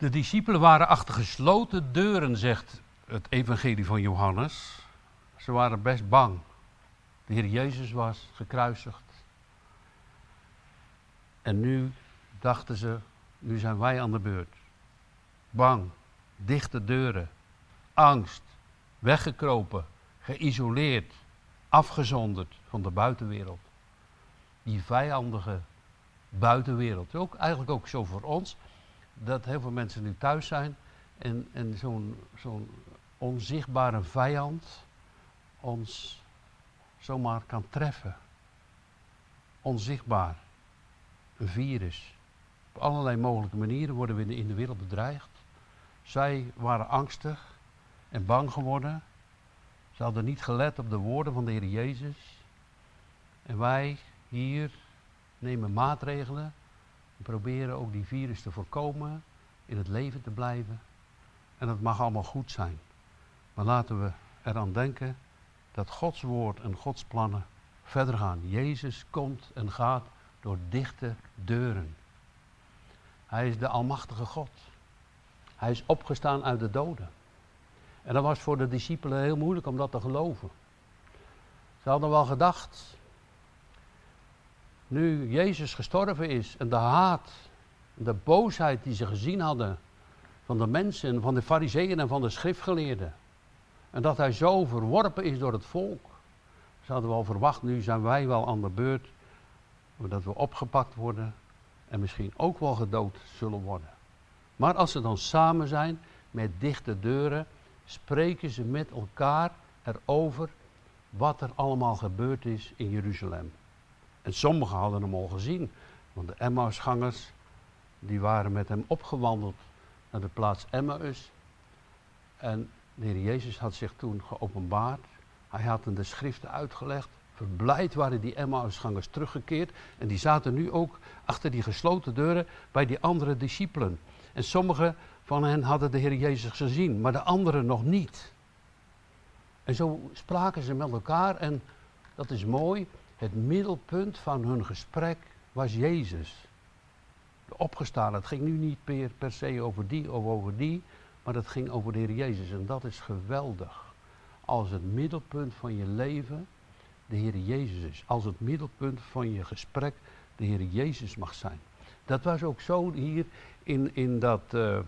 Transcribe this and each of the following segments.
De discipelen waren achter gesloten deuren, zegt het evangelie van Johannes. Ze waren best bang. De Heer Jezus was gekruisigd. En nu dachten ze, nu zijn wij aan de beurt. Bang, dichte deuren, angst, weggekropen, geïsoleerd, afgezonderd van de buitenwereld. Die vijandige buitenwereld. Ook, eigenlijk ook zo voor ons, dat heel veel mensen nu thuis zijn en, en zo'n zo'n onzichtbare vijand ons zomaar kan treffen. Onzichtbaar. Een virus. Op allerlei mogelijke manieren worden we in de wereld bedreigd. Zij waren angstig en bang geworden. Ze hadden niet gelet op de woorden van de Heer Jezus. En wij hier nemen maatregelen en proberen ook die virus te voorkomen, in het leven te blijven. En dat mag allemaal goed zijn. Maar laten we eraan denken dat Gods woord en Gods plannen verder gaan. Jezus komt en gaat door dichte deuren. Hij is de Almachtige God. Hij is opgestaan uit de doden. En dat was voor de discipelen heel moeilijk om dat te geloven. Ze hadden wel gedacht, nu Jezus gestorven is en de haat, de boosheid die ze gezien hadden van de mensen, van de fariseeën en van de schriftgeleerden. En dat hij zo verworpen is door het volk. Ze hadden wel verwacht, nu zijn wij wel aan de beurt, dat we opgepakt worden en misschien ook wel gedood zullen worden. Maar als ze dan samen zijn met dichte deuren, spreken ze met elkaar erover wat er allemaal gebeurd is in Jeruzalem. En sommigen hadden hem al gezien, want de Emmausgangers die waren met hem opgewandeld naar de plaats Emmaus. En de Heer Jezus had zich toen geopenbaard. Hij had hem de schriften uitgelegd. Verblijd waren die Emmausgangers teruggekeerd. En die zaten nu ook achter die gesloten deuren bij die andere discipelen. En sommigen van hen hadden de Heer Jezus gezien, maar de anderen nog niet. En zo spraken ze met elkaar en dat is mooi. Het middelpunt van hun gesprek was Jezus. Opgestaan. Het ging nu niet per, per se over die of over die, maar het ging over de Heer Jezus. En dat is geweldig. Als het middelpunt van je leven de Heer Jezus is. Als het middelpunt van je gesprek de Heer Jezus mag zijn. Dat was ook zo hier in, in, dat, uh,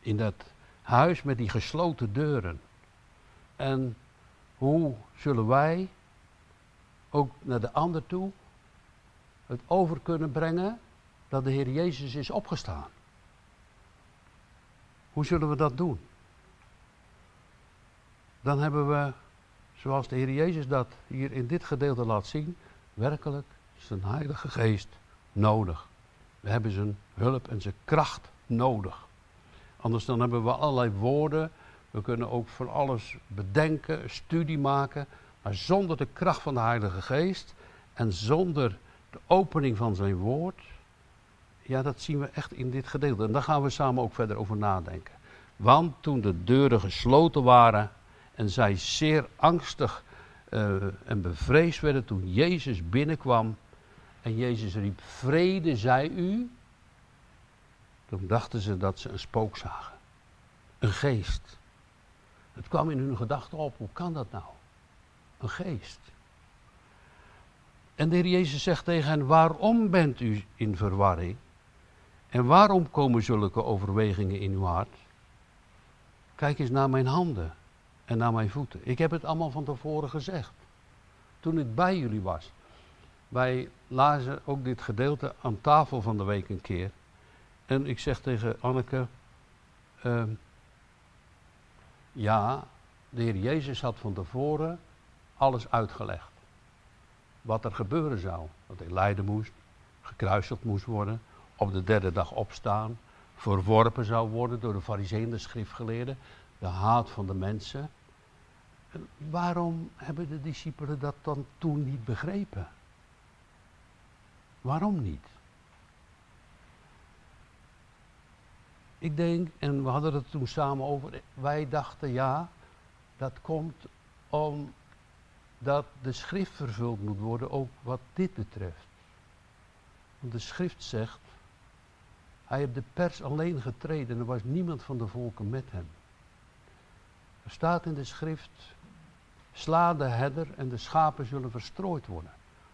in dat huis met die gesloten deuren. En hoe zullen wij ook naar de ander toe het over kunnen brengen dat de Heer Jezus is opgestaan? Hoe zullen we dat doen? Dan hebben we, zoals de Heer Jezus dat hier in dit gedeelte laat zien, werkelijk zijn Heilige Geest nodig. We hebben zijn hulp en zijn kracht nodig. Anders dan hebben we allerlei woorden. We kunnen ook van alles bedenken, studie maken. Maar zonder de kracht van de Heilige Geest en zonder de opening van zijn woord. Ja, dat zien we echt in dit gedeelte. En daar gaan we samen ook verder over nadenken. Want toen de deuren gesloten waren en zij zeer angstig uh, en bevreesd werden toen Jezus binnenkwam, en Jezus riep, vrede zij u. Toen dachten ze dat ze een spook zagen. Een geest. Het kwam in hun gedachten op, hoe kan dat nou? Geest. En de Heer Jezus zegt tegen hen, waarom bent u in verwarring? En waarom komen zulke overwegingen in uw hart? Kijk eens naar mijn handen en naar mijn voeten. Ik heb het allemaal van tevoren gezegd. Toen ik bij jullie was. Wij lazen ook dit gedeelte aan tafel van de week een keer. En ik zeg tegen Anneke, uh, ja, de Heer Jezus had van tevoren alles uitgelegd. Wat er gebeuren zou. Dat hij lijden moest, gekruisigd moest worden, op de derde dag opstaan, verworpen zou worden door de fariseeën, de schriftgeleerden, de haat van de mensen. En waarom hebben de discipelen dat dan toen niet begrepen? Waarom niet? Ik denk, en we hadden het toen samen over, wij dachten ja, dat komt omdat de schrift vervuld moet worden, ook wat dit betreft. Want de schrift zegt, Hij heeft de pers alleen getreden en er was niemand van de volken met hem. Er staat in de schrift, sla de herder en de schapen zullen verstrooid worden.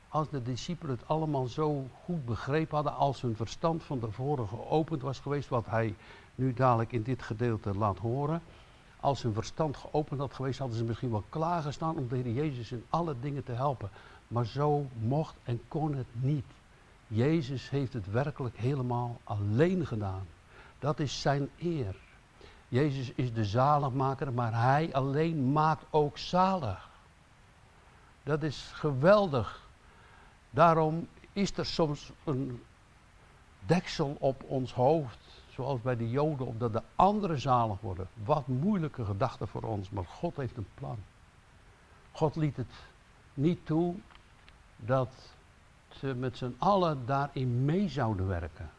Als de discipelen het allemaal zo goed begrepen hadden, als hun verstand van tevoren geopend was geweest, wat hij nu dadelijk in dit gedeelte laat horen. Als hun verstand geopend had geweest, hadden ze misschien wel klaargestaan om de Heer Jezus in alle dingen te helpen. Maar zo mocht en kon het niet. Jezus heeft het werkelijk helemaal alleen gedaan. Dat is zijn eer. Jezus is de zaligmaker, maar hij alleen maakt ook zalig. Dat is geweldig. Daarom is er soms een deksel op ons hoofd, zoals bij de Joden, opdat de anderen zalig worden. Wat moeilijke gedachte voor ons, maar God heeft een plan. God liet het niet toe dat ze met z'n allen daarin mee zouden werken.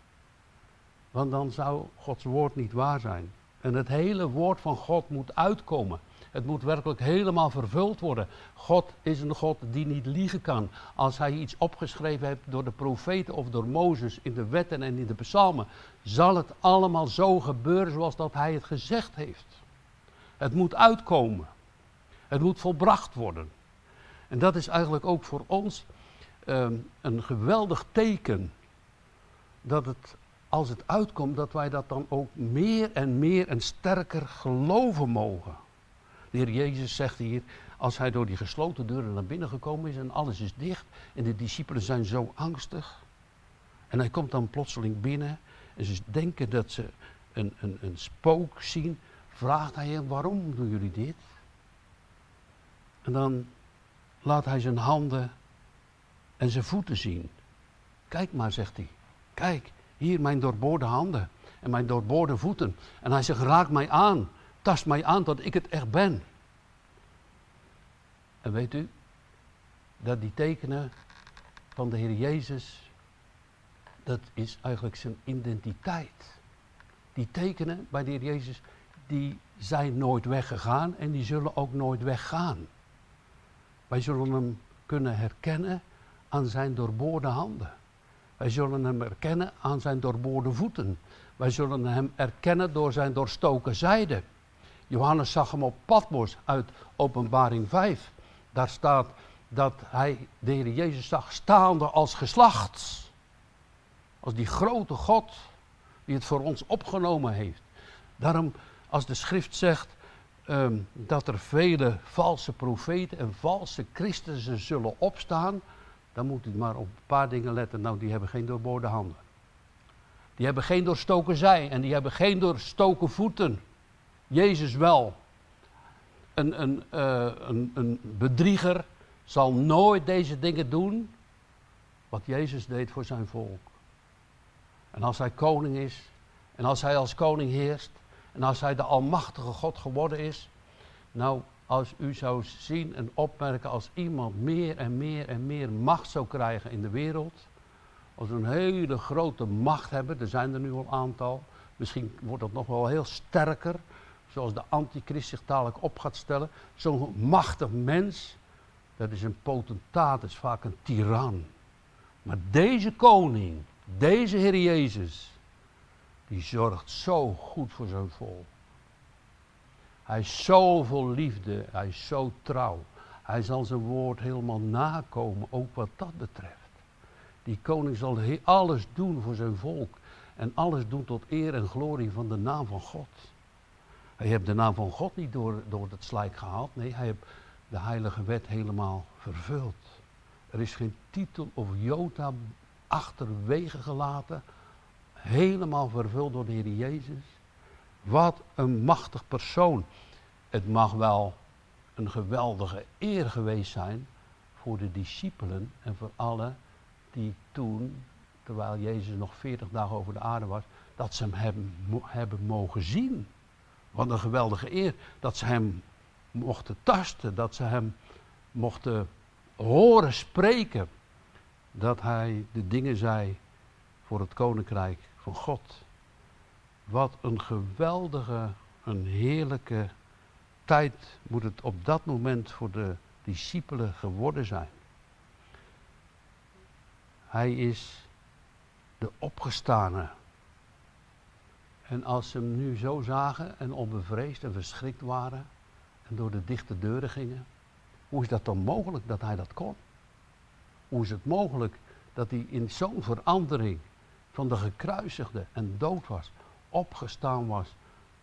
Want dan zou Gods woord niet waar zijn. En het hele woord van God moet uitkomen. Het moet werkelijk helemaal vervuld worden. God is een God die niet liegen kan. Als hij iets opgeschreven heeft door de profeten of door Mozes in de wetten en in de psalmen, zal het allemaal zo gebeuren zoals dat hij het gezegd heeft. Het moet uitkomen. Het moet volbracht worden. En dat is eigenlijk ook voor ons Ehm, een geweldig teken dat het, als het uitkomt, dat wij dat dan ook meer en meer en sterker geloven mogen. De Heer Jezus zegt hier, als hij door die gesloten deuren naar binnen gekomen is en alles is dicht en de discipelen zijn zo angstig. En hij komt dan plotseling binnen en ze denken dat ze een, een, een spook zien. Vraagt hij hem, waarom doen jullie dit? En dan laat hij zijn handen en zijn voeten zien. Kijk maar, zegt hij. Kijk, hier mijn doorboorde handen en mijn doorboorde voeten. En hij zegt, raak mij aan, tast mij aan tot ik het echt ben. En weet u, dat die tekenen van de Heer Jezus, dat is eigenlijk zijn identiteit. Die tekenen bij de Heer Jezus, die zijn nooit weggegaan en die zullen ook nooit weggaan. Wij zullen hem kunnen herkennen aan zijn doorboorde handen. Wij zullen hem erkennen aan zijn doorboorde voeten. Wij zullen hem erkennen door zijn doorstoken zijde. Johannes zag hem op Patmos uit Openbaring 5. Daar staat dat hij de Heer Jezus zag staande als geslacht. Als die grote God die het voor ons opgenomen heeft. Daarom, als de schrift zegt ehm, dat er vele valse profeten en valse christenen zullen opstaan, dan moet u maar op een paar dingen letten. Nou, die hebben geen doorboorde handen. Die hebben geen doorstoken zij en die hebben geen doorstoken voeten. Jezus wel. Een, een, uh, een, een bedrieger zal nooit deze dingen doen wat Jezus deed voor zijn volk. En als hij koning is, en als hij als koning heerst, en als hij de almachtige God geworden is, nou, als u zou zien en opmerken als iemand meer en meer en meer macht zou krijgen in de wereld. Als een hele grote macht hebben, er zijn er nu al een aantal. Misschien wordt dat nog wel heel sterker, zoals de antichrist zich dadelijk op gaat stellen. Zo'n machtig mens, dat is een potentaat, dat is vaak een tiran. Maar deze koning, deze Heer Jezus, die zorgt zo goed voor zijn volk. Hij is zo vol liefde, hij is zo trouw. Hij zal zijn woord helemaal nakomen, ook wat dat betreft. Die koning zal alles doen voor zijn volk. En alles doen tot eer en glorie van de naam van God. Hij heeft de naam van God niet door, door het slijk gehaald. Nee, hij heeft de heilige wet helemaal vervuld. Er is geen titel of jota achterwege gelaten. Helemaal vervuld door de Heer Jezus. Wat een machtig persoon. Het mag wel een geweldige eer geweest zijn voor de discipelen en voor allen die toen, terwijl Jezus nog veertig dagen over de aarde was, dat ze hem hebben mogen zien. Wat een geweldige eer. Dat ze hem mochten tasten, dat ze hem mochten horen spreken. Dat hij de dingen zei voor het koninkrijk van God. Wat een geweldige, een heerlijke tijd moet het op dat moment voor de discipelen geworden zijn. Hij is de opgestane. En als ze hem nu zo zagen en onbevreesd en verschrikt waren en door de dichte deuren gingen, hoe is dat dan mogelijk dat hij dat kon? Hoe is het mogelijk dat hij in zo'n verandering van de gekruisigde en dood was, opgestaan was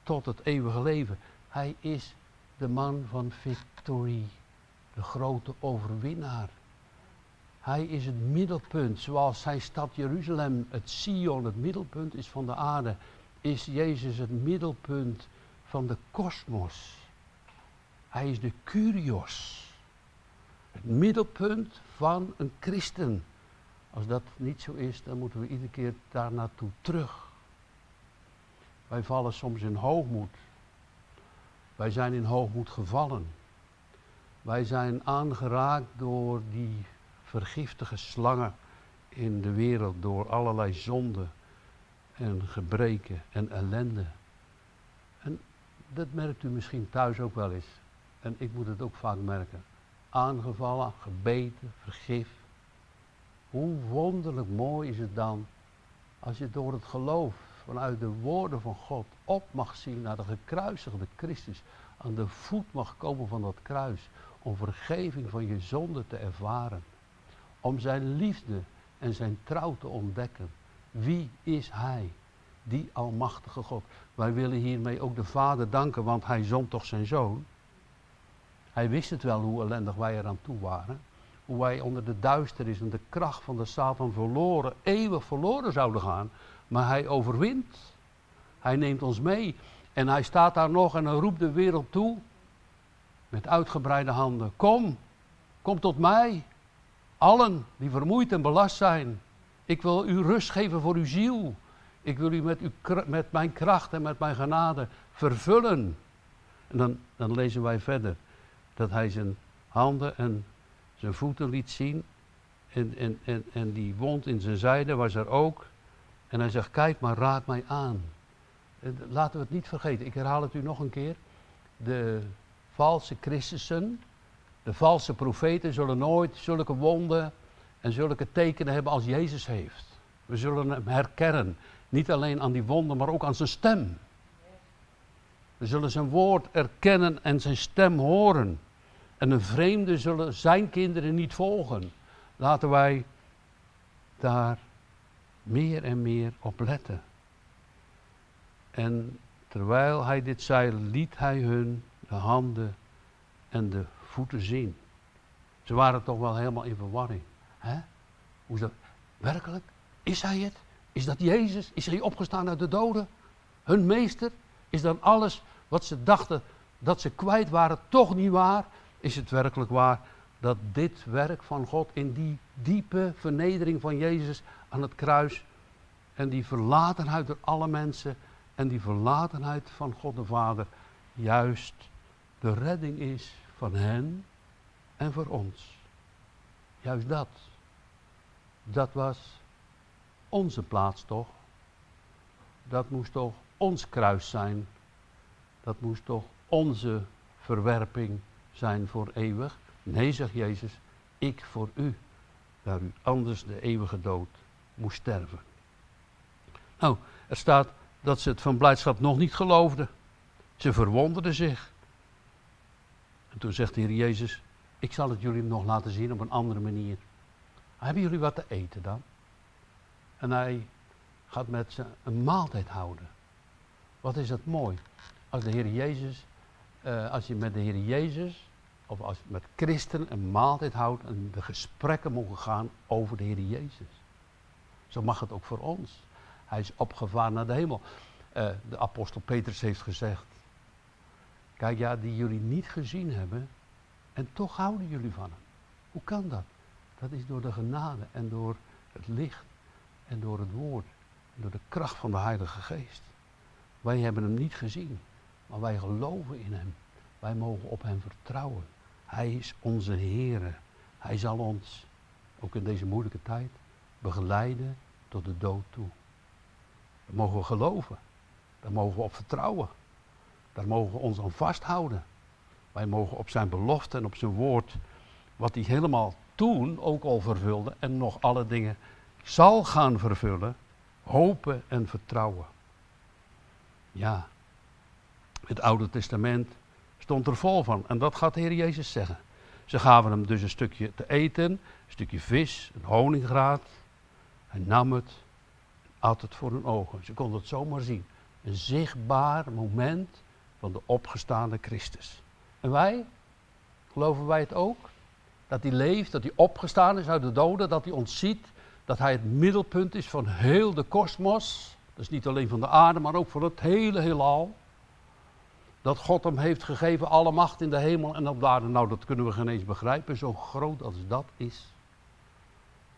tot het eeuwige leven? Hij is de man van victory, de grote overwinnaar. Hij is het middelpunt, zoals zijn stad Jeruzalem, het Sion, het middelpunt is van de aarde, is Jezus het middelpunt van de kosmos. Hij is de Curios, het middelpunt van een christen. Als dat niet zo is, dan moeten we iedere keer daar naartoe terug. Wij vallen soms in hoogmoed. Wij zijn in hoogmoed gevallen. Wij zijn aangeraakt door die vergiftige slangen in de wereld, door allerlei zonden en gebreken en ellende. En dat merkt u misschien thuis ook wel eens. En ik moet het ook vaak merken. Aangevallen, gebeten, vergif. Hoe wonderlijk mooi is het dan als je door het geloof vanuit de woorden van God op mag zien naar de gekruisigde Christus. Aan de voet mag komen van dat kruis. Om vergeving van je zonde te ervaren. Om zijn liefde en zijn trouw te ontdekken. Wie is Hij? Die Almachtige God. Wij willen hiermee ook de Vader danken, want Hij zond toch zijn Zoon. Hij wist het wel hoe ellendig wij eraan toe waren. Hoe wij onder de duisternis en de kracht van de Satan verloren, eeuwig verloren zouden gaan. Maar Hij overwint. Hij neemt ons mee. En Hij staat daar nog en roept de wereld toe. Met uitgebreide handen. Kom, kom tot mij. Allen die vermoeid en belast zijn. Ik wil u rust geven voor uw ziel. Ik wil u met, met mijn kracht en met mijn genade vervullen. En dan, dan lezen wij verder dat hij zijn handen en zijn voeten liet zien. En, en, en, en die wond in zijn zijde was er ook. En hij zegt, kijk maar, raak mij aan. Laten we het niet vergeten, ik herhaal het u nog een keer. De valse Christussen, de valse profeten zullen nooit zulke wonden en zulke tekenen hebben als Jezus heeft. We zullen hem herkennen. Niet alleen aan die wonden, maar ook aan zijn stem. We zullen zijn woord erkennen en zijn stem horen. En een vreemde zullen zijn kinderen niet volgen. Laten wij daar meer en meer op letten. En terwijl hij dit zei, liet hij hun de handen en de voeten zien. Ze waren toch wel helemaal in verwarring. Hè? Hoe is dat? Werkelijk? Is hij het? Is dat Jezus? Is hij opgestaan uit de doden? Hun meester? Is dan alles wat ze dachten dat ze kwijt waren toch niet waar? Is het werkelijk waar dat dit werk van God in die diepe vernedering van Jezus aan het kruis en die verlatenheid door alle mensen en die verlatenheid van God de Vader juist de redding is van hen en voor ons. Juist dat. Dat was onze plaats toch? Dat moest toch ons kruis zijn? Dat moest toch onze verwerping zijn voor eeuwig? Nee, zegt Jezus, ik voor u, daar u anders de eeuwige dood moest sterven. Nou, er staat dat ze het van blijdschap nog niet geloofden. Ze verwonderden zich. En toen zegt de Heer Jezus, ik zal het jullie nog laten zien op een andere manier. Hebben jullie wat te eten dan? En hij gaat met ze een maaltijd houden. Wat is dat mooi. Als de Heer Jezus, uh, als je met de Heer Jezus, of als met christen een maaltijd houdt en de gesprekken mogen gaan over de Heer Jezus. Zo mag het ook voor ons. Hij is opgevaren naar de hemel. Uh, de apostel Petrus heeft gezegd, kijk ja, die jullie niet gezien hebben en toch houden jullie van hem. Hoe kan dat? Dat is door de genade en door het licht en door het woord en door de kracht van de Heilige Geest. Wij hebben hem niet gezien, maar wij geloven in hem. Wij mogen op hem vertrouwen. Hij is onze Heere. Hij zal ons, ook in deze moeilijke tijd, begeleiden tot de dood toe. Daar mogen we geloven. Daar mogen we op vertrouwen. Daar mogen we ons aan vasthouden. Wij mogen op zijn belofte en op zijn woord, wat hij helemaal toen ook al vervulde en nog alle dingen zal gaan vervullen, hopen en vertrouwen. Ja, het Oude Testament stond er vol van. En dat gaat de Heer Jezus zeggen. Ze gaven hem dus een stukje te eten, een stukje vis, een honingraad. Hij nam het, at het voor hun ogen. Ze konden het zomaar zien. Een zichtbaar moment van de opgestaande Christus. En wij, geloven wij het ook? Dat hij leeft, dat hij opgestaan is uit de doden, dat hij ons ziet, dat hij het middelpunt is van heel de kosmos. Dus niet alleen van de aarde, maar ook van het hele heelal. Dat God hem heeft gegeven alle macht in de hemel en op de aarde. Nou, dat kunnen we geen eens begrijpen, zo groot als dat is.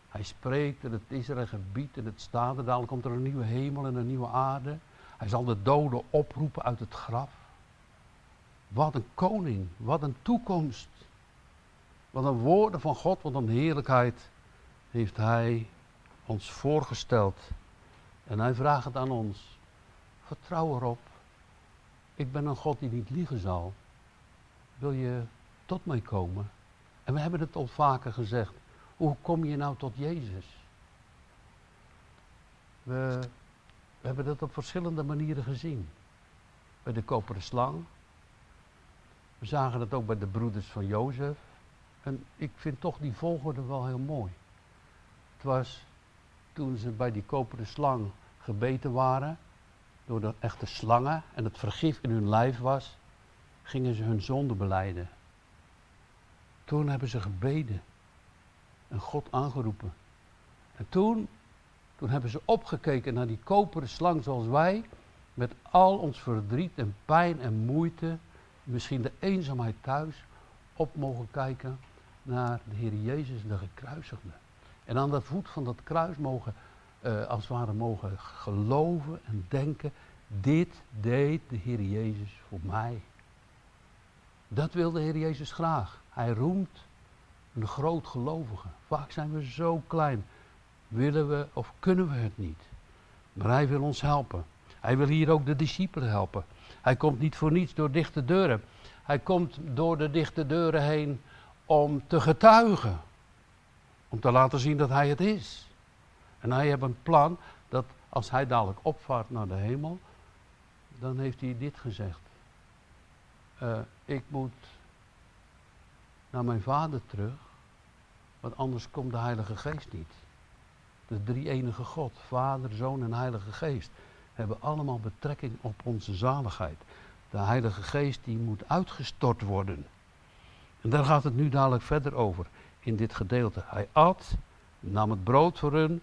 Hij spreekt en het is er een gebied en het staat er. Dadelijk komt er een nieuwe hemel en een nieuwe aarde. Hij zal de doden oproepen uit het graf. Wat een koning, wat een toekomst. Wat een woorden van God, wat een heerlijkheid heeft hij ons voorgesteld. En hij vraagt het aan ons. Vertrouw erop. Ik ben een God die niet liegen zal. Wil je tot mij komen? En we hebben het al vaker gezegd. Hoe kom je nou tot Jezus? We, we hebben dat op verschillende manieren gezien. Bij de koperen slang. We zagen het ook bij de broeders van Jozef. En ik vind toch die volgorde wel heel mooi. Het was toen ze bij die koperen slang gebeten waren, door de echte slangen en het vergif in hun lijf was, gingen ze hun zonde beleiden. Toen hebben ze gebeden en God aangeroepen. En toen, toen hebben ze opgekeken naar die koperen slang zoals wij, met al ons verdriet en pijn en moeite, misschien de eenzaamheid thuis, op mogen kijken naar de Heer Jezus, de gekruisigde. En aan de voet van dat kruis mogen, uh, als het ware, mogen geloven en denken, dit deed de Heer Jezus voor mij. Dat wil de Heer Jezus graag. Hij roemt een groot gelovige. Vaak zijn we zo klein. Willen we of kunnen we het niet. Maar hij wil ons helpen. Hij wil hier ook de discipelen helpen. Hij komt niet voor niets door dichte deuren. Hij komt door de dichte deuren heen om te getuigen. Om te laten zien dat hij het is. En hij heeft een plan dat als hij dadelijk opvaart naar de hemel, dan heeft hij dit gezegd. Uh, ik moet naar mijn vader terug, want anders komt de Heilige Geest niet. De drie enige God, Vader, Zoon en Heilige Geest, hebben allemaal betrekking op onze zaligheid. De Heilige Geest die moet uitgestort worden. En daar gaat het nu dadelijk verder over in dit gedeelte. Hij at, nam het brood voor hun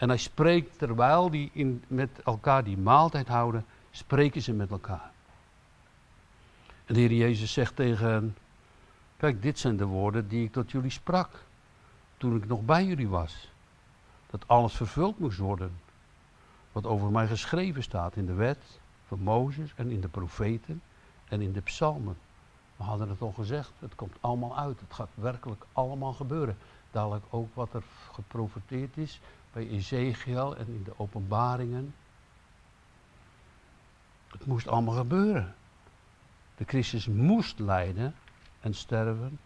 en hij spreekt terwijl die in, met elkaar die maaltijd houden, spreken ze met elkaar. En de Heer Jezus zegt tegen hen, kijk dit zijn de woorden die ik tot jullie sprak toen ik nog bij jullie was. Dat alles vervuld moest worden wat over mij geschreven staat in de wet van Mozes en in de profeten en in de psalmen. We hadden het al gezegd, het komt allemaal uit. Het gaat werkelijk allemaal gebeuren. Dadelijk ook wat er geprofeteerd is bij Ezekiel en in de openbaringen. Het moest allemaal gebeuren. De Christus moest lijden en sterven.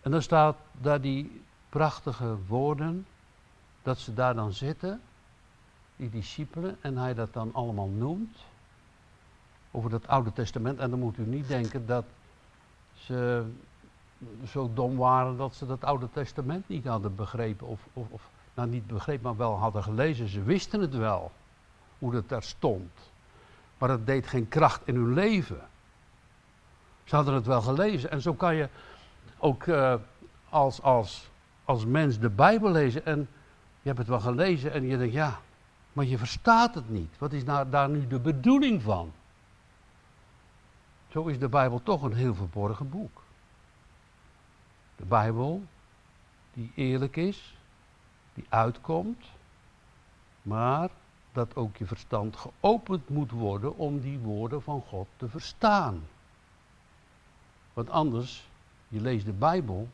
En dan staat daar die prachtige woorden, dat ze daar dan zitten, die discipelen, en hij dat dan allemaal noemt over het Oude Testament. En dan moet u niet denken dat ze zo dom waren dat ze dat Oude Testament niet hadden begrepen. Of, of, of nou niet begrepen, maar wel hadden gelezen. Ze wisten het wel, hoe het daar stond. Maar het deed geen kracht in hun leven. Ze hadden het wel gelezen. En zo kan je ook uh, als, als, als mens de Bijbel lezen. En je hebt het wel gelezen en je denkt, ja, maar je verstaat het niet. Wat is nou, daar nu de bedoeling van? Zo is de Bijbel toch een heel verborgen boek. De Bijbel die eerlijk is, die uitkomt, maar dat ook je verstand geopend moet worden om die woorden van God te verstaan. Want anders, je leest de Bijbel,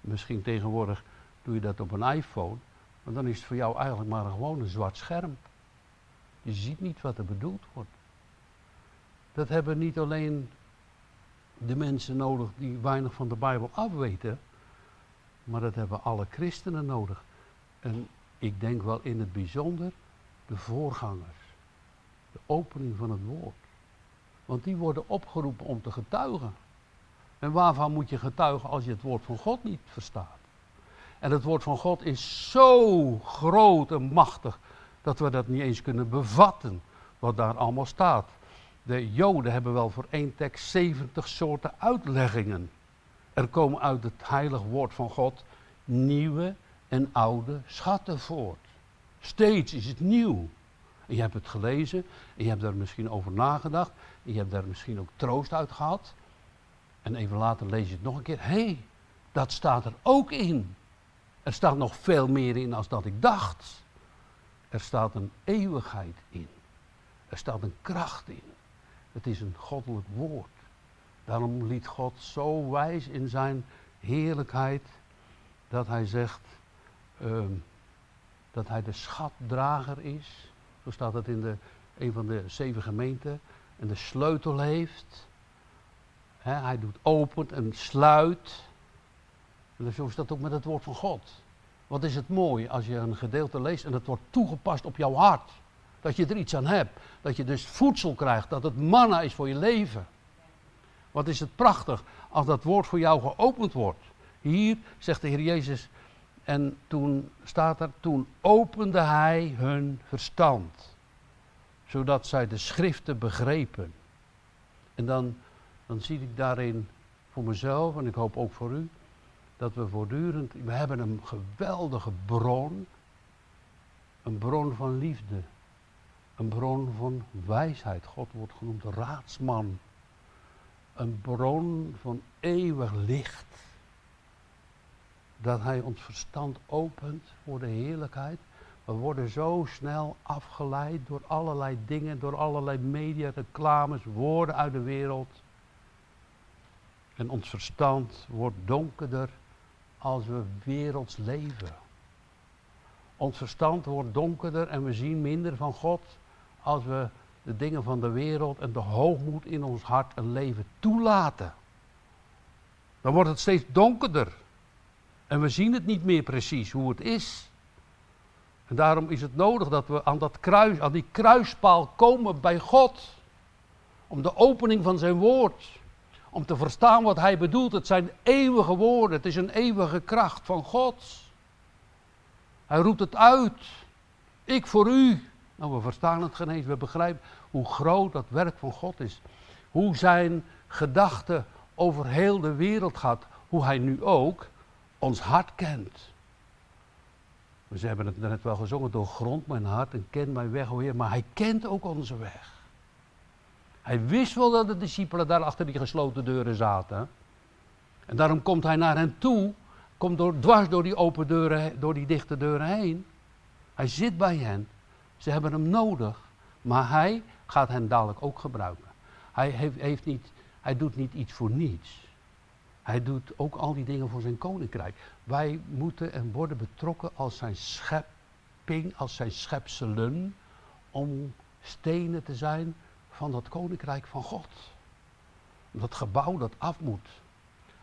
misschien tegenwoordig doe je dat op een iPhone, maar dan is het voor jou eigenlijk maar gewoon een zwart scherm. Je ziet niet wat er bedoeld wordt. Dat hebben niet alleen de mensen nodig die weinig van de Bijbel afweten, maar dat hebben alle christenen nodig. En ik denk wel in het bijzonder de voorgangers. De opening van het woord. Want die worden opgeroepen om te getuigen. En waarvan moet je getuigen als je het woord van God niet verstaat? En het woord van God is zo groot en machtig dat we dat niet eens kunnen bevatten, wat daar allemaal staat. De Joden hebben wel voor één tekst 70 soorten uitleggingen. Er komen uit het heilig woord van God nieuwe en oude schatten voort. Steeds is het nieuw. En je hebt het gelezen en je hebt daar misschien over nagedacht. En je hebt daar misschien ook troost uit gehad. En even later lees je het nog een keer. Hé, hey, dat staat er ook in. Er staat nog veel meer in als dat ik dacht. Er staat een eeuwigheid in. Er staat een kracht in. Het is een goddelijk woord. Daarom liet God zo wijs in zijn heerlijkheid dat hij zegt ehm, dat hij de schatdrager is. Zo staat het in de, een van de zeven gemeenten. En de sleutel heeft. hij doet open en sluit. En zo is dat ook met het woord van God. Wat is het mooi als je een gedeelte leest en het wordt toegepast op jouw hart. Dat je er iets aan hebt. Dat je dus voedsel krijgt. Dat het manna is voor je leven. Wat is het prachtig als dat woord voor jou geopend wordt. Hier zegt de Heer Jezus. En toen staat er, toen opende hij hun verstand. Zodat zij de schriften begrepen. En dan, dan zie ik daarin voor mezelf en ik hoop ook voor u dat we voortdurend, we hebben een geweldige bron, een bron van liefde, een bron van wijsheid. God wordt genoemd raadsman, een bron van eeuwig licht. Dat hij ons verstand opent voor de heerlijkheid. We worden zo snel afgeleid door allerlei dingen, door allerlei media, reclames, woorden uit de wereld. En ons verstand wordt donkerder als we werelds leven. Ons verstand wordt donkerder en we zien minder van God als we de dingen van de wereld en de hoogmoed in ons hart en leven toelaten. Dan wordt het steeds donkerder. En we zien het niet meer precies hoe het is. En daarom is het nodig dat we aan, dat kruis, aan die kruispaal komen bij God. Om de opening van zijn woord om te verstaan wat hij bedoelt. Het zijn eeuwige woorden, het is een eeuwige kracht van God. Hij roept het uit. Ik voor u. Nou, we verstaan het geen we begrijpen hoe groot dat werk van God is. Hoe zijn gedachte over heel de wereld gaat. Hoe hij nu ook ons hart kent. We hebben het net wel gezongen, door grond mijn hart en ken mijn weg, o Heer. Maar hij kent ook onze weg. Hij wist wel dat de discipelen daar achter die gesloten deuren zaten. En daarom komt hij naar hen toe, komt door, dwars door die open deuren, door die dichte deuren heen. Hij zit bij hen. Ze hebben hem nodig, maar hij gaat hen dadelijk ook gebruiken. Hij, heeft, heeft niet, hij doet niet iets voor niets. Hij doet ook al die dingen voor zijn koninkrijk. Wij moeten en worden betrokken als zijn schepping, als zijn schepselen, om stenen te zijn van dat koninkrijk van God. Dat gebouw dat af moet.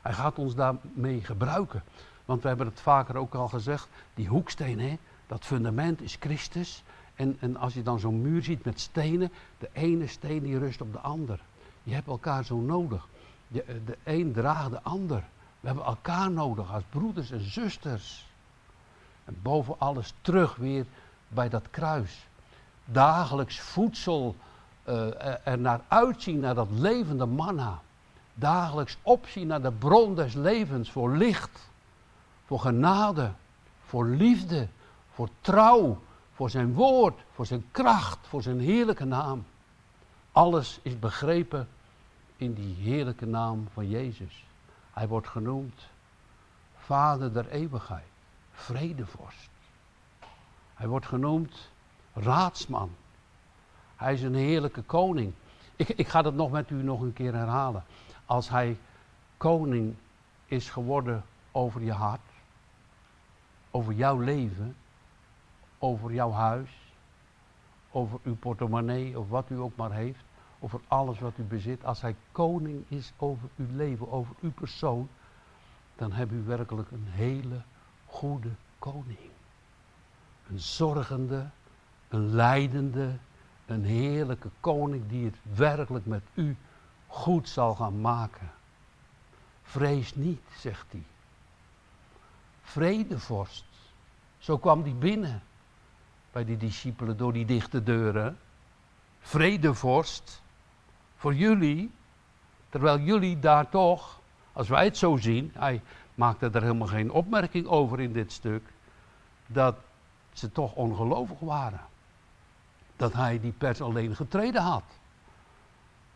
Hij gaat ons daarmee gebruiken. Want we hebben het vaker ook al gezegd, die hoeksteen, hè, dat fundament is Christus. En, en als je dan zo'n muur ziet met stenen, de ene steen die rust op de ander. Je hebt elkaar zo nodig. De, de een draagt de ander. We hebben elkaar nodig als broeders en zusters. En boven alles terug weer bij dat kruis. Dagelijks voedsel uh, er naar uitzien naar dat levende manna. Dagelijks opzien naar de bron des levens voor licht, voor genade, voor liefde, voor trouw, voor zijn woord, voor zijn kracht, voor zijn heerlijke naam. Alles is begrepen in die heerlijke naam van Jezus. Hij wordt genoemd Vader der eeuwigheid, vredevorst. Hij wordt genoemd raadsman, hij is een heerlijke koning. Ik, ik ga dat nog met u nog een keer herhalen. Als hij koning is geworden over je hart, over jouw leven, over jouw huis, over uw portemonnee of wat u ook maar heeft, over alles wat u bezit. Als hij koning is over uw leven, over uw persoon, dan heb u werkelijk een hele goede koning. Een zorgende, een leidende, Een heerlijke koning die het werkelijk met u goed zal gaan maken. Vrees niet, zegt hij. Vredevorst. Zo kwam hij binnen bij die discipelen door die dichte deuren. Vredevorst. Voor jullie, terwijl jullie daar toch, als wij het zo zien, hij maakte er helemaal geen opmerking over in dit stuk, dat ze toch ongelovig waren. Dat hij die pers alleen getreden had.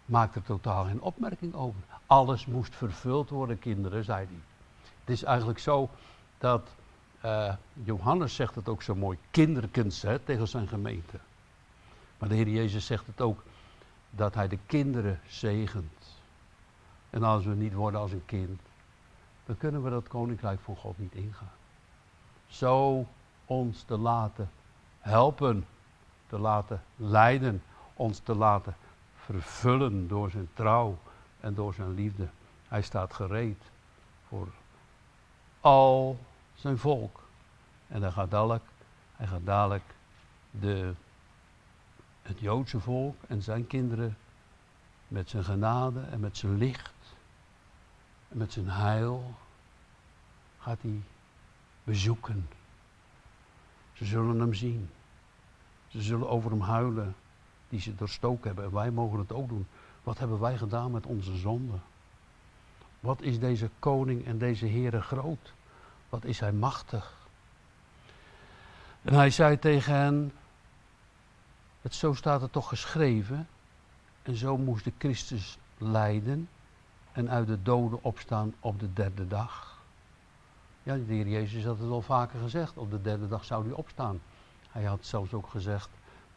Maakte er totaal geen opmerking over. Alles moest vervuld worden, kinderen, zei hij. Het is eigenlijk zo dat uh, Johannes zegt het ook zo mooi, kinderkens hè, tegen zijn gemeente. Maar de Heer Jezus zegt het ook, dat hij de kinderen zegent. En als we niet worden als een kind, dan kunnen we dat koninkrijk van God niet ingaan. Zo ons te laten helpen, te laten leiden, ons te laten vervullen door zijn trouw en door zijn liefde. Hij staat gereed voor al zijn volk. En hij gaat dadelijk, hij gaat dadelijk de, het Joodse volk en zijn kinderen met zijn genade en met zijn licht en met zijn heil gaat hij bezoeken. Ze zullen hem zien. Ze zullen over hem huilen die ze doorstoken hebben. En wij mogen het ook doen. Wat hebben wij gedaan met onze zonden? Wat is deze koning en deze Heere groot? Wat is hij machtig? En hij zei tegen hen, het, zo staat het toch geschreven, en zo moest de Christus lijden en uit de doden opstaan op de derde dag. Ja, de heer Jezus had het al vaker gezegd, op de derde dag zou hij opstaan. Hij had zelfs ook gezegd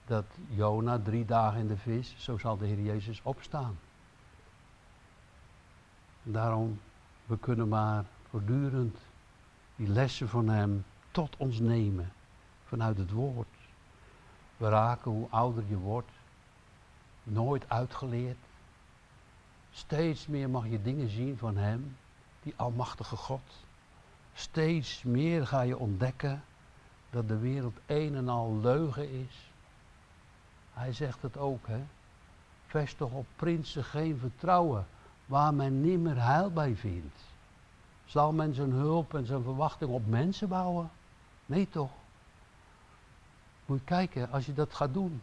dat Jona drie dagen in de vis, zo zal de Heer Jezus opstaan. daarom, we kunnen maar voortdurend die lessen van Hem tot ons nemen vanuit het woord. We raken hoe ouder je wordt, nooit uitgeleerd. Steeds meer mag je dingen zien van Hem, die Almachtige God. Steeds meer ga je ontdekken dat de wereld een en al leugen is. Hij zegt het ook, hè. Vestig op prinsen geen vertrouwen, waar men nimmer heil bij vindt. Zal men zijn hulp en zijn verwachting op mensen bouwen? Nee toch? Moet je kijken, als je dat gaat doen.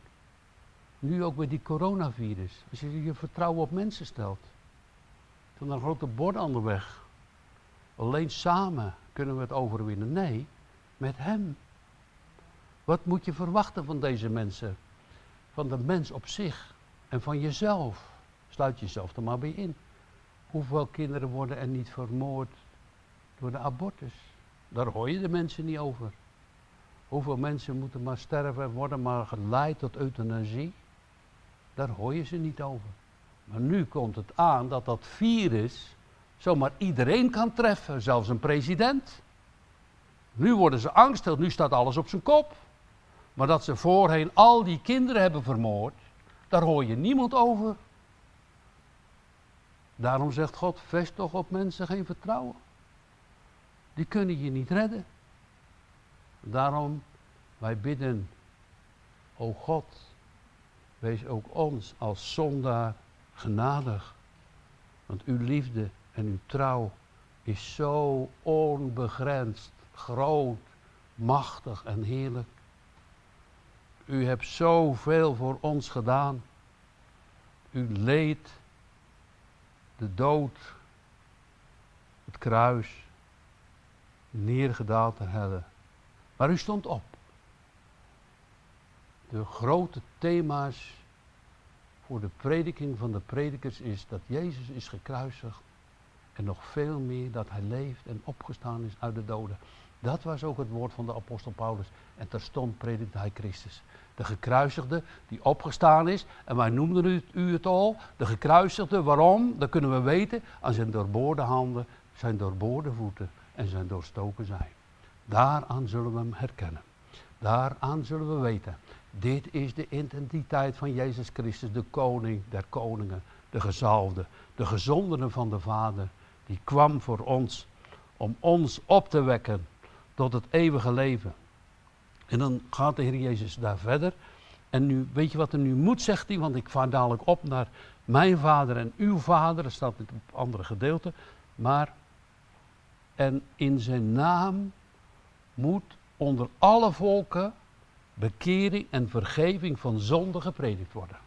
Nu ook met die coronavirus. Als je je vertrouwen op mensen stelt. Dan een grote bord de weg. Alleen samen kunnen we het overwinnen. Nee, met hem. Wat moet je verwachten van deze mensen? Van de mens op zich en van jezelf. Sluit jezelf er maar bij in. Hoeveel kinderen worden er niet vermoord door de abortus. Daar hoor je de mensen niet over. Hoeveel mensen moeten maar sterven en worden maar geleid tot euthanasie. Daar hoor je ze niet over. Maar nu komt het aan dat dat virus zomaar iedereen kan treffen, zelfs een president. Nu worden ze angstig, nu staat alles op zijn kop. Maar dat ze voorheen al die kinderen hebben vermoord, daar hoor je niemand over. Daarom zegt God, vest toch op mensen geen vertrouwen die kunnen je niet redden. Daarom, wij bidden, o God, wees ook ons als zondaar genadig. Want uw liefde en uw trouw is zo onbegrensd, groot, machtig en heerlijk. U hebt zoveel voor ons gedaan. U leed, de dood, het kruis neergedaald ter helle. Maar u stond op. De grote thema's voor de prediking van de predikers is dat Jezus is gekruisigd. En nog veel meer dat hij leeft en opgestaan is uit de doden. Dat was ook het woord van de apostel Paulus. En terstond predikte hij Christus. De gekruisigde die opgestaan is. En wij noemden u het al. De gekruisigde, waarom? Dat kunnen we weten aan zijn doorboorde handen, zijn doorboorde voeten en zijn doorstoken zijn. Daaraan zullen we hem herkennen. Daaraan zullen we weten. Dit is de identiteit van Jezus Christus, de koning der koningen, de gezalfde, de gezondene van de Vader, die kwam voor ons om ons op te wekken tot het eeuwige leven. En dan gaat de Heer Jezus daar verder En nu, weet je wat er nu moet, zegt hij, want ik vaar dadelijk op naar mijn vader en uw vader. Dat staat op andere gedeelte. Maar, en in zijn naam moet onder alle volken bekering en vergeving van zonde gepredikt worden.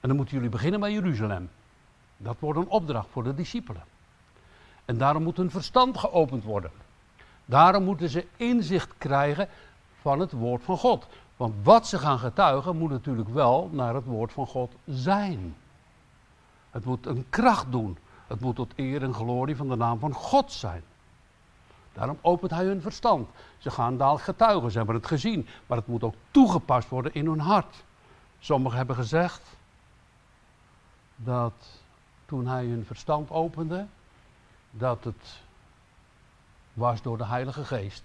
En dan moeten jullie beginnen bij Jeruzalem. Dat wordt een opdracht voor de discipelen. En daarom moet hun verstand geopend worden. Daarom moeten ze inzicht krijgen van het woord van God. Want wat ze gaan getuigen moet natuurlijk wel naar het woord van God zijn. Het moet een kracht doen. Het moet tot eer en glorie van de naam van God zijn. Daarom opent hij hun verstand. Ze gaan daar getuigen, ze hebben het gezien. Maar het moet ook toegepast worden in hun hart. Sommigen hebben gezegd dat toen hij hun verstand opende, dat het was door de Heilige Geest.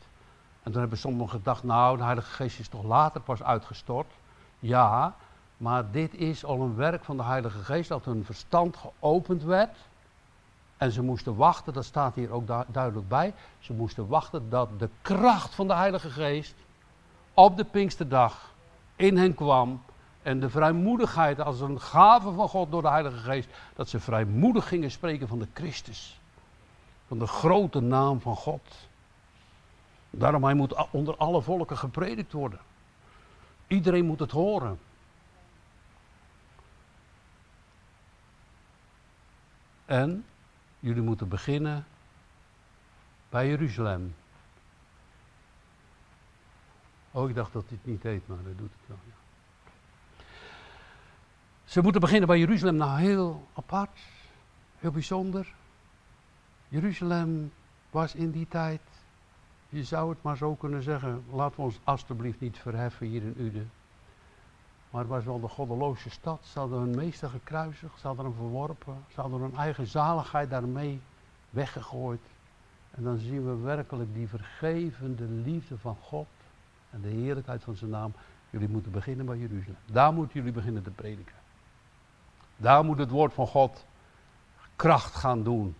En toen hebben sommigen gedacht, nou, de Heilige Geest is toch later pas uitgestort. Ja, maar dit is al een werk van de Heilige Geest, dat hun verstand geopend werd. En ze moesten wachten, dat staat hier ook duidelijk bij. Ze moesten wachten dat de kracht van de Heilige Geest op de Pinksterdag in hen kwam. En de vrijmoedigheid als een gave van God door de Heilige Geest. Dat ze vrijmoedig gingen spreken van de Christus. Van de grote naam van God. Daarom hij moet onder alle volken gepredikt worden. Iedereen moet het horen. En jullie moeten beginnen bij Jeruzalem. Oh, ik dacht dat dit niet deed, maar dat doet het wel. Ze moeten beginnen bij Jeruzalem. Nou, heel apart, heel bijzonder. Jeruzalem was in die tijd je zou het maar zo kunnen zeggen, laten we ons alstublieft niet verheffen hier in Uden. Maar het was wel de goddeloze stad. Ze hadden hun meester gekruisigd, ze hadden hem verworpen, ze hadden hun eigen zaligheid daarmee weggegooid. En dan zien we werkelijk die vergevende liefde van God en de heerlijkheid van zijn naam. Jullie moeten beginnen bij Jeruzalem. Daar moeten jullie beginnen te prediken. Daar moet het woord van God kracht gaan doen.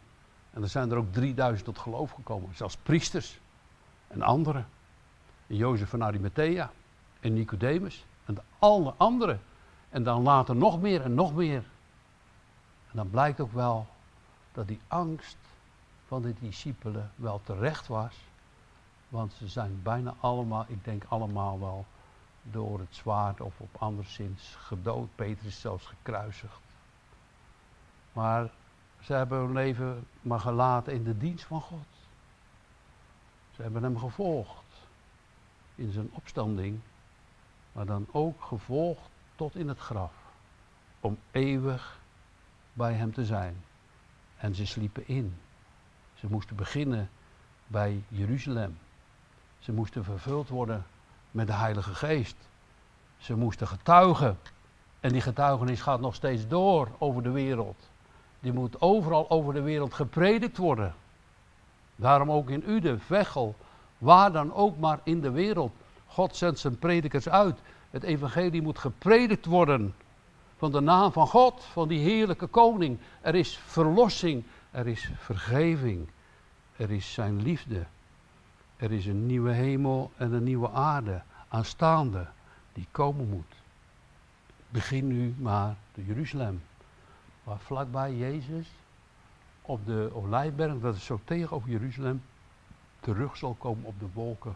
En er zijn er ook 3000 tot geloof gekomen, zelfs priesters en anderen. En Jozef van Arimathea en Nicodemus en alle anderen. En dan later nog meer en nog meer. En dan blijkt ook wel dat die angst van de discipelen wel terecht was. Want ze zijn bijna allemaal, ik denk allemaal wel, door het zwaard of op anderszins gedood. Petrus zelfs gekruisigd. Maar ze hebben hun leven maar gelaten in de dienst van God. Ze hebben hem gevolgd in zijn opstanding, maar dan ook gevolgd tot in het graf, om eeuwig bij hem te zijn. En ze sliepen in. Ze moesten beginnen bij Jeruzalem. Ze moesten vervuld worden met de Heilige Geest. Ze moesten getuigen. En die getuigenis gaat nog steeds door over de wereld. Die moet overal over de wereld gepredikt worden. Daarom ook in Uden, Vechel, waar dan ook maar in de wereld. God zendt zijn predikers uit. Het evangelie moet gepredikt worden. Van de naam van God, van die heerlijke koning. Er is verlossing, er is vergeving, er is zijn liefde. Er is een nieuwe hemel en een nieuwe aarde aanstaande die komen moet. Begin nu maar de Jeruzalem, waar vlakbij Jezus op de Olijfberg, dat is zo tegenover Jeruzalem, terug zal komen op de wolken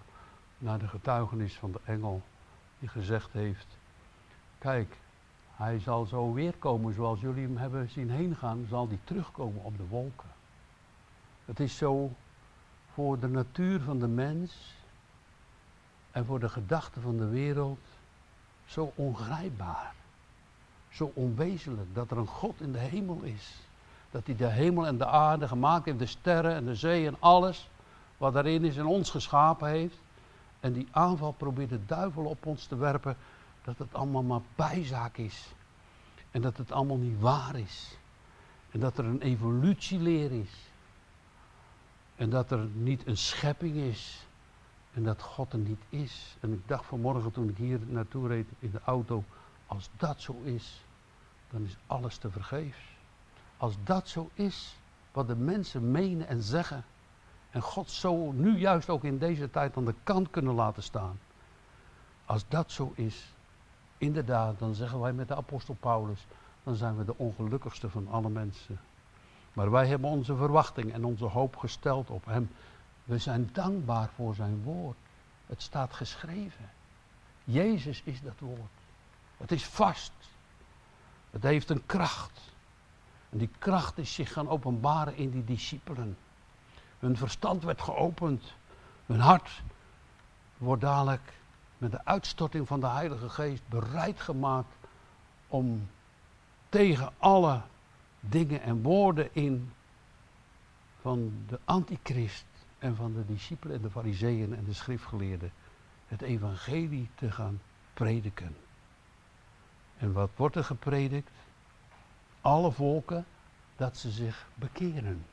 naar de getuigenis van de engel die gezegd heeft, kijk, hij zal zo weer komen zoals jullie hem hebben zien heen gaan, zal hij terugkomen op de wolken. Het is zo voor de natuur van de mens en voor de gedachten van de wereld zo ongrijpbaar, zo onwezenlijk dat er een God in de hemel is. Dat hij de hemel en de aarde gemaakt heeft, de sterren en de zee en alles wat daarin is en ons geschapen heeft. En die aanval probeert de duivel op ons te werpen dat het allemaal maar bijzaak is. En dat het allemaal niet waar is. En dat er een evolutieleer is. En dat er niet een schepping is. En dat God er niet is. En ik dacht vanmorgen toen ik hier naartoe reed in de auto, als dat zo is, dan is alles te vergeefs. Als dat zo is, wat de mensen menen en zeggen, en God zo nu juist ook in deze tijd aan de kant kunnen laten staan. Als dat zo is, inderdaad, dan zeggen wij met de apostel Paulus, dan zijn we de ongelukkigste van alle mensen. Maar wij hebben onze verwachting en onze hoop gesteld op Hem. We zijn dankbaar voor Zijn woord. Het staat geschreven. Jezus is dat woord. Het is vast. Het heeft een kracht. En die kracht is zich gaan openbaren in die discipelen. Hun verstand werd geopend. Hun hart wordt dadelijk met de uitstorting van de Heilige Geest bereid gemaakt om tegen alle dingen en woorden in van de antichrist en van de discipelen en de fariseeën en de schriftgeleerden het evangelie te gaan prediken. En wat wordt er gepredikt? Alle volken dat ze zich bekeren.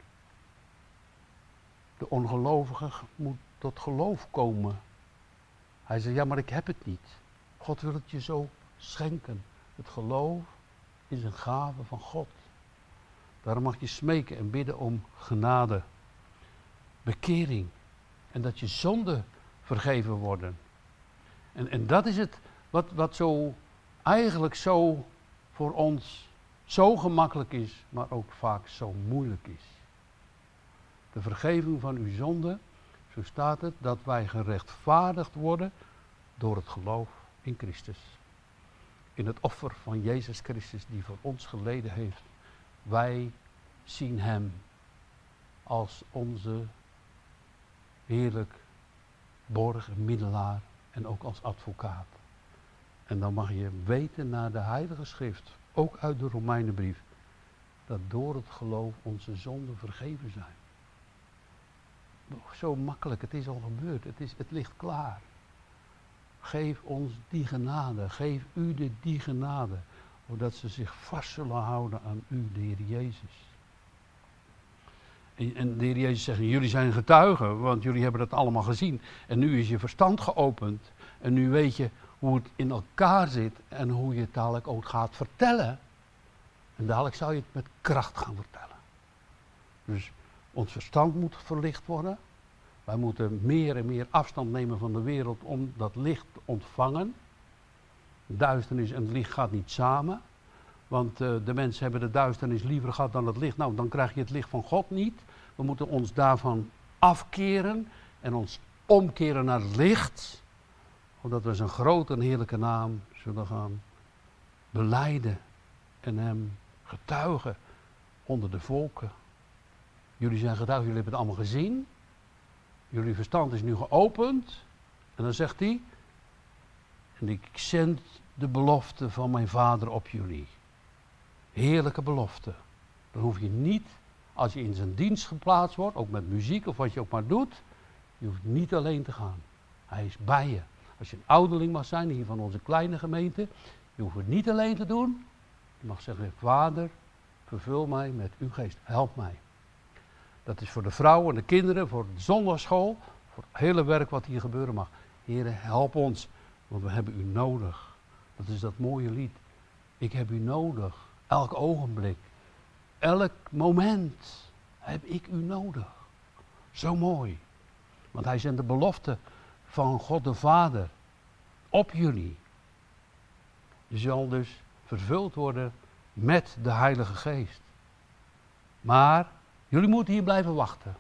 De ongelovige moet tot geloof komen. Hij zei, ja maar ik heb het niet. God wil het je zo schenken. Het geloof is een gave van God. Daarom mag je smeken en bidden om genade, bekering en dat je zonden vergeven worden. En, en dat is het wat, wat zo eigenlijk zo voor ons zo gemakkelijk is, maar ook vaak zo moeilijk is. De vergeving van uw zonde, zo staat het, dat wij gerechtvaardigd worden door het geloof in Christus. In het offer van Jezus Christus die voor ons geleden heeft. Wij zien Hem als onze heerlijk borg, middelaar en ook als advocaat. En dan mag je weten naar de Heilige Schrift, ook uit de Romeinenbrief, dat door het geloof onze zonden vergeven zijn. Zo makkelijk, het is al gebeurd, het, is, het ligt klaar. Geef ons die genade, geef u de die genade, zodat ze zich vast zullen houden aan u, de Heer Jezus. En, en de Heer Jezus zegt, jullie zijn getuigen, want jullie hebben dat allemaal gezien. En nu is je verstand geopend en nu weet je hoe het in elkaar zit en hoe je het dadelijk ook gaat vertellen. En dadelijk zou je het met kracht gaan vertellen. Dus ons verstand moet verlicht worden. Wij moeten meer en meer afstand nemen van de wereld om dat licht te ontvangen. Duisternis en licht gaat niet samen. Want uh, de mensen hebben de duisternis liever gehad dan het licht. Nou, dan krijg je het licht van God niet. We moeten ons daarvan afkeren en ons omkeren naar het licht. Omdat we zijn grote en heerlijke naam zullen gaan beleiden en hem getuigen onder de volken. Jullie zijn getuigen, jullie hebben het allemaal gezien. Jullie verstand is nu geopend. En dan zegt hij, en ik zend de belofte van mijn vader op jullie. Heerlijke belofte. Dan hoef je niet, als je in zijn dienst geplaatst wordt, ook met muziek of wat je ook maar doet, je hoeft niet alleen te gaan. Hij is bij je. Als je een ouderling mag zijn, hier van onze kleine gemeente, je hoeft het niet alleen te doen. Je mag zeggen, vader, vervul mij met uw geest, help mij. Dat is voor de vrouwen en de kinderen, voor de zondagschool, voor het hele werk wat hier gebeuren mag. Heren, help ons, want we hebben u nodig. Dat is dat mooie lied. Ik heb u nodig. Elk ogenblik. Elk moment heb ik u nodig. Zo mooi. Want hij zendt de belofte van God de Vader op jullie. Je zal dus vervuld worden met de Heilige Geest. Maar jullie moeten hier blijven wachten.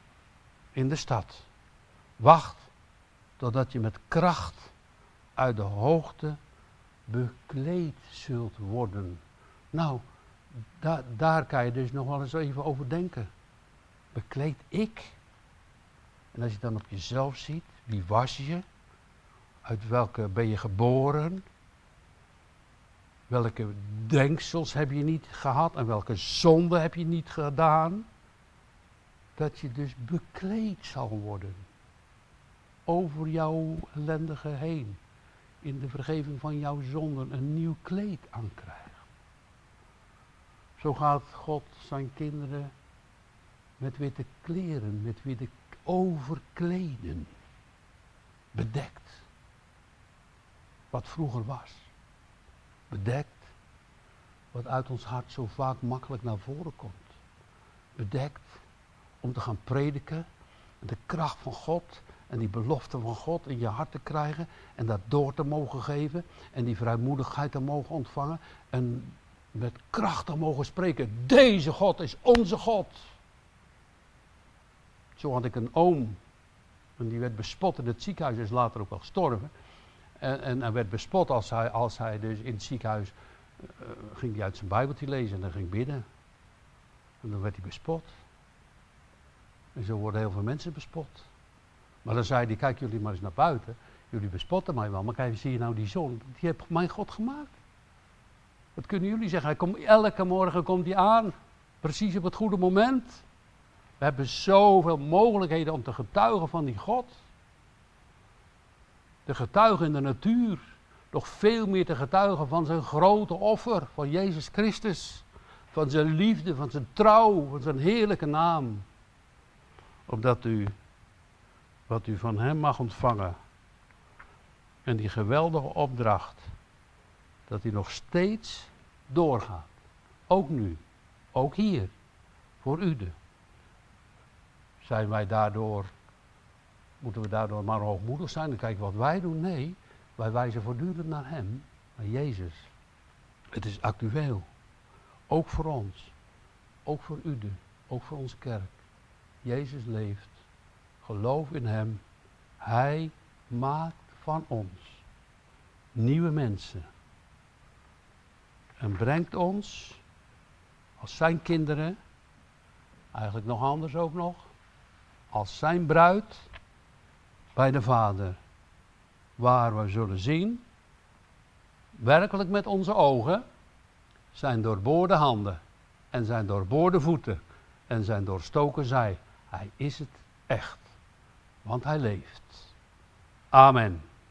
In de stad. Wacht totdat je met kracht uit de hoogte bekleed zult worden. Nou, da daar kan je dus nog wel eens even over denken. Bekleed ik? En als je dan op jezelf ziet, wie was je? Uit welke ben je geboren? Welke denksels heb je niet gehad en welke zonde heb je niet gedaan? Dat je dus bekleed zal worden. Over jouw ellendige heen. In de vergeving van jouw zonden een nieuw kleed aankrijgen. Zo gaat God zijn kinderen met witte kleren, met witte overkleden. Bedekt. Wat vroeger was. Bedekt. Wat uit ons hart zo vaak makkelijk naar voren komt. Bedekt om te gaan prediken. De kracht van God en die belofte van God in je hart te krijgen en dat door te mogen geven en die vrijmoedigheid te mogen ontvangen en met kracht te mogen spreken. Deze God is onze God. Zo had ik een oom en die werd bespot in het ziekenhuis, is later ook wel gestorven. En, en hij werd bespot als hij, als hij dus in het ziekenhuis uh, ging hij uit zijn Bijbeltje lezen en dan ging bidden. En dan werd hij bespot. En zo worden heel veel mensen bespot. Maar dan zei hij, kijk jullie maar eens naar buiten. Jullie bespotten mij wel, maar kijk, zie je nou die zon? Die heeft mijn God gemaakt. Wat kunnen jullie zeggen? Hij komt, elke morgen komt hij aan. Precies op het goede moment. We hebben zoveel mogelijkheden om te getuigen van die God. Te getuigen in de natuur. Nog veel meer te getuigen van zijn grote offer, van Jezus Christus. Van zijn liefde, van zijn trouw, van zijn heerlijke naam. Opdat u wat u van hem mag ontvangen. En die geweldige opdracht, dat hij nog steeds doorgaat. Ook nu, ook hier, voor u. Zijn wij daardoor, moeten we daardoor maar hoogmoedig zijn en kijken wat wij doen? Nee, wij wijzen voortdurend naar hem, naar Jezus. Het is actueel. Ook voor ons. Ook voor u, ook voor onze kerk. Jezus leeft. Geloof in Hem. Hij maakt van ons nieuwe mensen. En brengt ons als zijn kinderen, eigenlijk nog anders ook nog, als zijn bruid bij de Vader. Waar we zullen zien, werkelijk met onze ogen, zijn doorboorde handen en zijn doorboorde voeten en zijn doorstoken zij. Hij is het echt want hij leeft. Amen.